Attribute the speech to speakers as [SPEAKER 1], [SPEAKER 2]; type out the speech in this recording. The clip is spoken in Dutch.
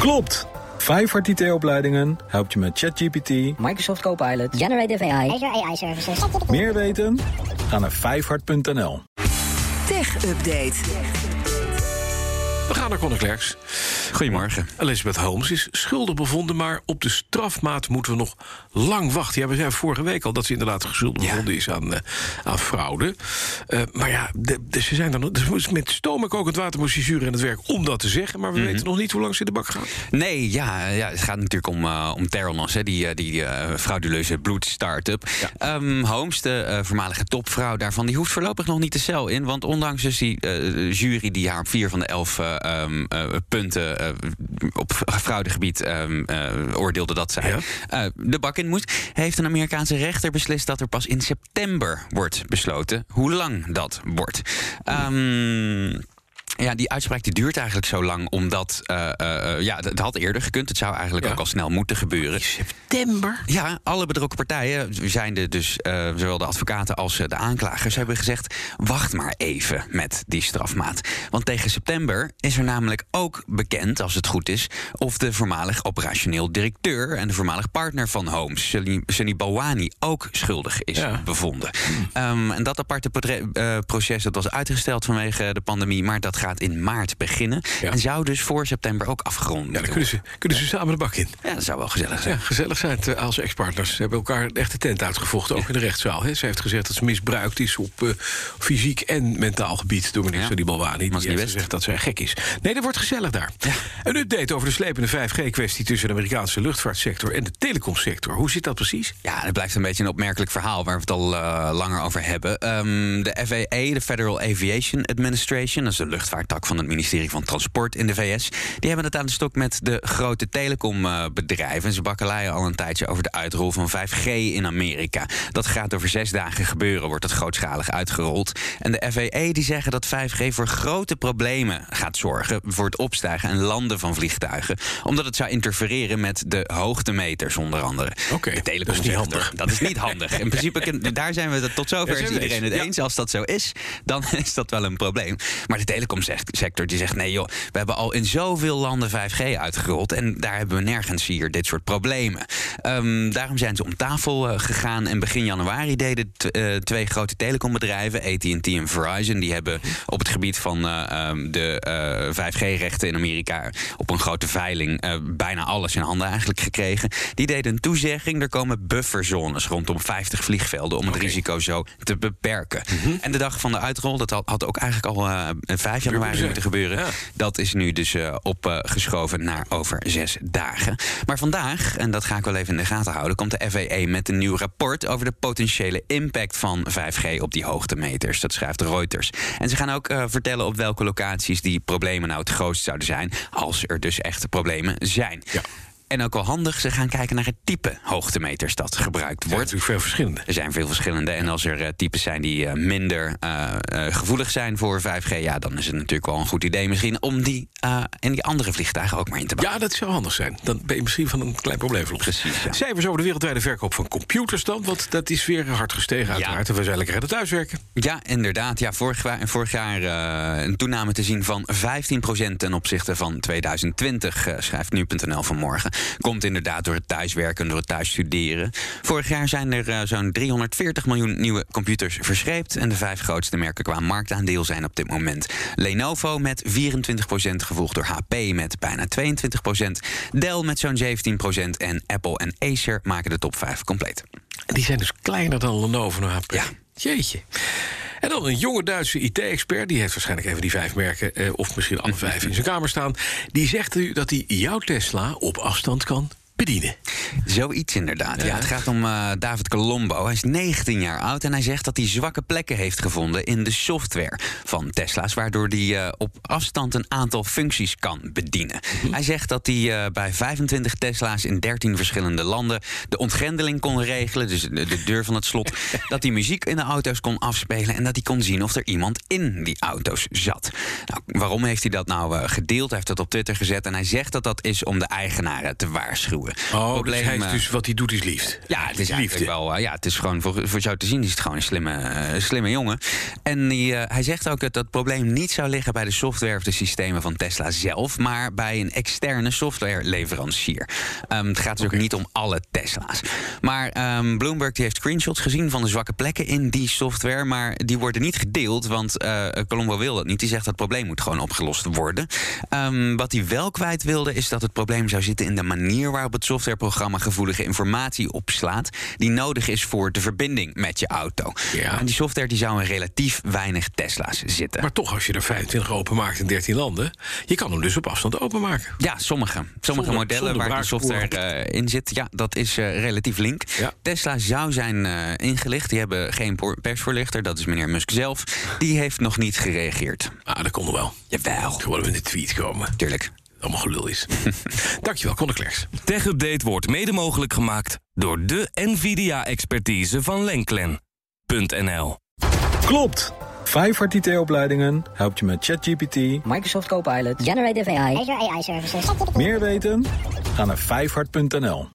[SPEAKER 1] Klopt! Vijfhart IT-opleidingen helpt je met ChatGPT,
[SPEAKER 2] Microsoft Copilot, Generative AI,
[SPEAKER 3] Azure AI Services.
[SPEAKER 1] meer weten? Ga naar vijfhart.nl.
[SPEAKER 4] Tech Update.
[SPEAKER 5] We gaan naar Conor Klerks.
[SPEAKER 6] Goedemorgen.
[SPEAKER 5] Elizabeth Holmes is schuldig bevonden, maar op de strafmaat moeten we nog lang wachten. Ja, we zeiden vorige week al dat ze inderdaad schuldig
[SPEAKER 6] Ja.
[SPEAKER 5] bevonden is aan, eh, aan fraude. Eh, maar ja, de, de- ze zijn nog. Dus met stoom en kokend water moest die jury aan het werk om dat te zeggen. Maar we weten nog niet hoe lang ze in de bak gaan.
[SPEAKER 6] Nee, ja, ja, het gaat natuurlijk om, eh om hè, die, die frauduleuze bloed-startup. Ehm, Holmes, de voormalige topvrouw daarvan, die hoeft voorlopig nog niet de cel in. Want ondanks dus die jury die haar op vier van de elf eh, ehm, eh, punten eh, op fraudegebied ehm, eh, oordeelde dat zij
[SPEAKER 5] Ja.
[SPEAKER 6] de bak in moest, heeft een Amerikaanse rechter beslist dat er pas in september wordt besloten hoe lang dat wordt. Ehm ja, die uitspraak die duurt eigenlijk zo lang omdat... eh, eh, eh, ja, het had eerder gekund. Het zou eigenlijk
[SPEAKER 5] Ja.
[SPEAKER 6] ook al snel moeten gebeuren.
[SPEAKER 5] September?
[SPEAKER 6] Ja, alle betrokken partijen, zijn de dus eh, zowel de advocaten als de aanklagers, hebben gezegd: wacht maar even met die strafmaat. Want tegen september is er namelijk ook bekend, als het goed is, of de voormalig operationeel directeur en de voormalig partner van Holmes, Sunny, Balwani, ook schuldig is
[SPEAKER 5] Ja.
[SPEAKER 6] bevonden. Ehm, en dat aparte eh, proces dat was uitgesteld vanwege de pandemie, maar dat gaat in maart beginnen.
[SPEAKER 5] Ja.
[SPEAKER 6] En zou dus voor september ook afgerond
[SPEAKER 5] Ja, dan kunnen ze, kunnen ze samen de bak in.
[SPEAKER 6] Ja, dat zou wel gezellig zijn.
[SPEAKER 5] Ja, gezellig zijn het eh, als ex-partners. Ze hebben elkaar echt de tent uitgevochten, ook in de rechtszaal. Hè. Ze heeft gezegd dat ze misbruikt is op eh, fysiek en mentaal gebied... door minister
[SPEAKER 6] Ja.
[SPEAKER 5] Di Balwani. Die heeft gezegd dat zij gek is. Nee, dat wordt gezellig daar. Een update over de slepende 5G-kwestie... tussen de Amerikaanse luchtvaartsector en de telecomsector. Hoe zit dat precies?
[SPEAKER 6] Ja, het blijft een beetje een opmerkelijk verhaal waar we het al eh, langer over hebben. Ehm, de FAA, de Federal Aviation Administration, dat is de luchtvaarttak van het ministerie van Transport in de VS, die hebben het aan de stok met de grote telecombedrijven. En ze bakkeleien al een tijdje over de uitrol van 5G in Amerika. Dat gaat over zes dagen gebeuren, wordt het grootschalig uitgerold. En de FAA die zeggen dat 5G voor grote problemen gaat zorgen voor het opstijgen en landen van vliegtuigen, omdat het zou interfereren met de hoogtemeters onder andere.
[SPEAKER 5] Oké, dat is niet handig.
[SPEAKER 6] Dat is niet handig. In principe, daar zijn we het tot zover
[SPEAKER 5] Ja,
[SPEAKER 6] is iedereen
[SPEAKER 5] eens.
[SPEAKER 6] het
[SPEAKER 5] Ja.
[SPEAKER 6] eens. Als dat zo is, dan is dat wel een probleem. Maar de telecomsector die zegt: nee joh, we hebben al in zoveel landen 5G uitgerold. En daar hebben we nergens hier dit soort problemen. Ehm, daarom zijn ze om tafel eh, gegaan. En begin januari deden t- eh, twee grote telecombedrijven, ATT en Verizon, die hebben op het gebied van eh, ehm, de 5G-rechten in Amerika op een grote veiling bijna alles in handen eigenlijk gekregen. Die deden een toezegging. Er komen bufferzones rondom 50 vliegvelden om het risico zo te beperken. En de dag van de uitrol, dat had, had ook eigenlijk al eh 5 januari
[SPEAKER 5] moeten
[SPEAKER 6] gebeuren.
[SPEAKER 5] Ja.
[SPEAKER 6] Dat is nu dus eh, opgeschoven naar over zes dagen. Maar vandaag, en dat ga ik wel even in de gaten houden, komt de FAA met een nieuw rapport over de potentiële impact van 5G op die hoogtemeters. Dat schrijft Reuters. En ze gaan ook eh, vertellen op welke locaties die problemen nou het grootst zouden zijn, als er dus echte problemen zijn.
[SPEAKER 5] Ja.
[SPEAKER 6] En ook wel handig, ze gaan kijken naar het type hoogtemeters dat gebruikt
[SPEAKER 5] Er
[SPEAKER 6] wordt.
[SPEAKER 5] natuurlijk veel verschillende.
[SPEAKER 6] Er zijn veel verschillende. En als er eh, types zijn die eh, minder eh, gevoelig zijn voor 5G, ja, dan is het natuurlijk wel een goed idee misschien om die in die andere vliegtuigen ook maar in te bouwen.
[SPEAKER 5] Ja, dat zou handig zijn. Dan ben je misschien van een klein probleem verlost.
[SPEAKER 6] Precies, ja.
[SPEAKER 5] Cijfers over de wereldwijde verkoop van computers dan. Want dat is weer hard gestegen uiteraard. En we zijn lekker aan het thuiswerken.
[SPEAKER 6] Ja, inderdaad. Ja, vorig, vorig jaar een toename te zien van 15% ten opzichte van 2020, eh, schrijft nu.nl vanmorgen. Komt inderdaad door het thuiswerken, door het thuisstuderen. Vorig jaar zijn er eh, zo'n 340 miljoen nieuwe computers verscheept. En de vijf grootste merken qua marktaandeel zijn op dit moment Lenovo met 24%, gevolgd door HP met bijna 22%, Dell met zo'n 17% en Apple en Acer maken de top 5 compleet.
[SPEAKER 5] Die zijn dus kleiner dan Lenovo en HP.
[SPEAKER 6] Ja.
[SPEAKER 5] Jeetje. En dan een jonge Duitse IT-expert, die heeft waarschijnlijk even die vijf merken, eh, of misschien alle vijf in zijn kamer staan. Die zegt u dat hij jouw Tesla op afstand kan bedienen.
[SPEAKER 6] Zoiets inderdaad. Ja, het gaat om eh, David Colombo. Hij is 19 jaar oud en hij zegt dat hij zwakke plekken heeft gevonden in de software van Tesla's, waardoor hij eh, op afstand een aantal functies kan bedienen. Hij zegt dat hij eh, bij 25 Tesla's in 13 verschillende landen de ontgrendeling kon regelen, dus de, de deur van het slot, dat hij muziek in de auto's kon afspelen en dat hij kon zien of er iemand in die auto's zat. Nou, waarom heeft hij dat nou gedeeld? Hij heeft dat op Twitter gezet en hij zegt dat dat is om de eigenaren te waarschuwen.
[SPEAKER 5] Oh,
[SPEAKER 6] Probleem,
[SPEAKER 5] dus, hij is dus wat hij doet is liefde.
[SPEAKER 6] ja, het is
[SPEAKER 5] Liefde.
[SPEAKER 6] eigenlijk wel. eh, ja, het is gewoon voor, voor jou te zien is het gewoon een slimme, eh, slimme jongen. En die, eh, hij zegt ook dat dat probleem niet zou liggen bij de software of de systemen van Tesla zelf, maar bij een externe softwareleverancier. Ehm, het gaat dus ook niet om alle Tesla's. Maar ehm, Bloomberg die heeft screenshots gezien van de zwakke plekken in die software, maar die worden niet gedeeld, want Colombo wil dat niet. Die zegt dat het probleem moet gewoon opgelost worden. Ehm, wat hij wel kwijt wilde is dat het probleem zou zitten in de manier waarop het softwareprogramma gevoelige informatie opslaat die nodig is voor de verbinding met je auto.
[SPEAKER 5] Ja.
[SPEAKER 6] En die software die zou in relatief weinig Tesla's zitten.
[SPEAKER 5] Maar toch, als je er 25 openmaakt in 13 landen... je kan hem dus op afstand openmaken.
[SPEAKER 6] ja, sommige. Sommige
[SPEAKER 5] Zonder-
[SPEAKER 6] modellen
[SPEAKER 5] zonder
[SPEAKER 6] waar de software eh, in zit, ja, dat is eh, relatief link.
[SPEAKER 5] Ja.
[SPEAKER 6] Tesla zou zijn eh, ingelicht. Die hebben geen persvoorlichter, dat is meneer Musk zelf. Die heeft nog niet gereageerd.
[SPEAKER 5] Ah, dat kon nog wel.
[SPEAKER 6] Jawel,
[SPEAKER 5] Gewoon in de tweet komen.
[SPEAKER 6] tuurlijk.
[SPEAKER 5] Allemaal gelul is. Dankjewel, Conor Klerks.
[SPEAKER 3] Tech Update wordt mede mogelijk gemaakt door de NVIDIA-expertise van Lenklen.nl.
[SPEAKER 1] Klopt! Vijfhart IT-opleidingen helpt je met ChatGPT.
[SPEAKER 2] Microsoft Copilot.
[SPEAKER 7] Generative AI.
[SPEAKER 2] Azure AI Services.
[SPEAKER 1] Meer weten? Ga naar vijfhart.nl.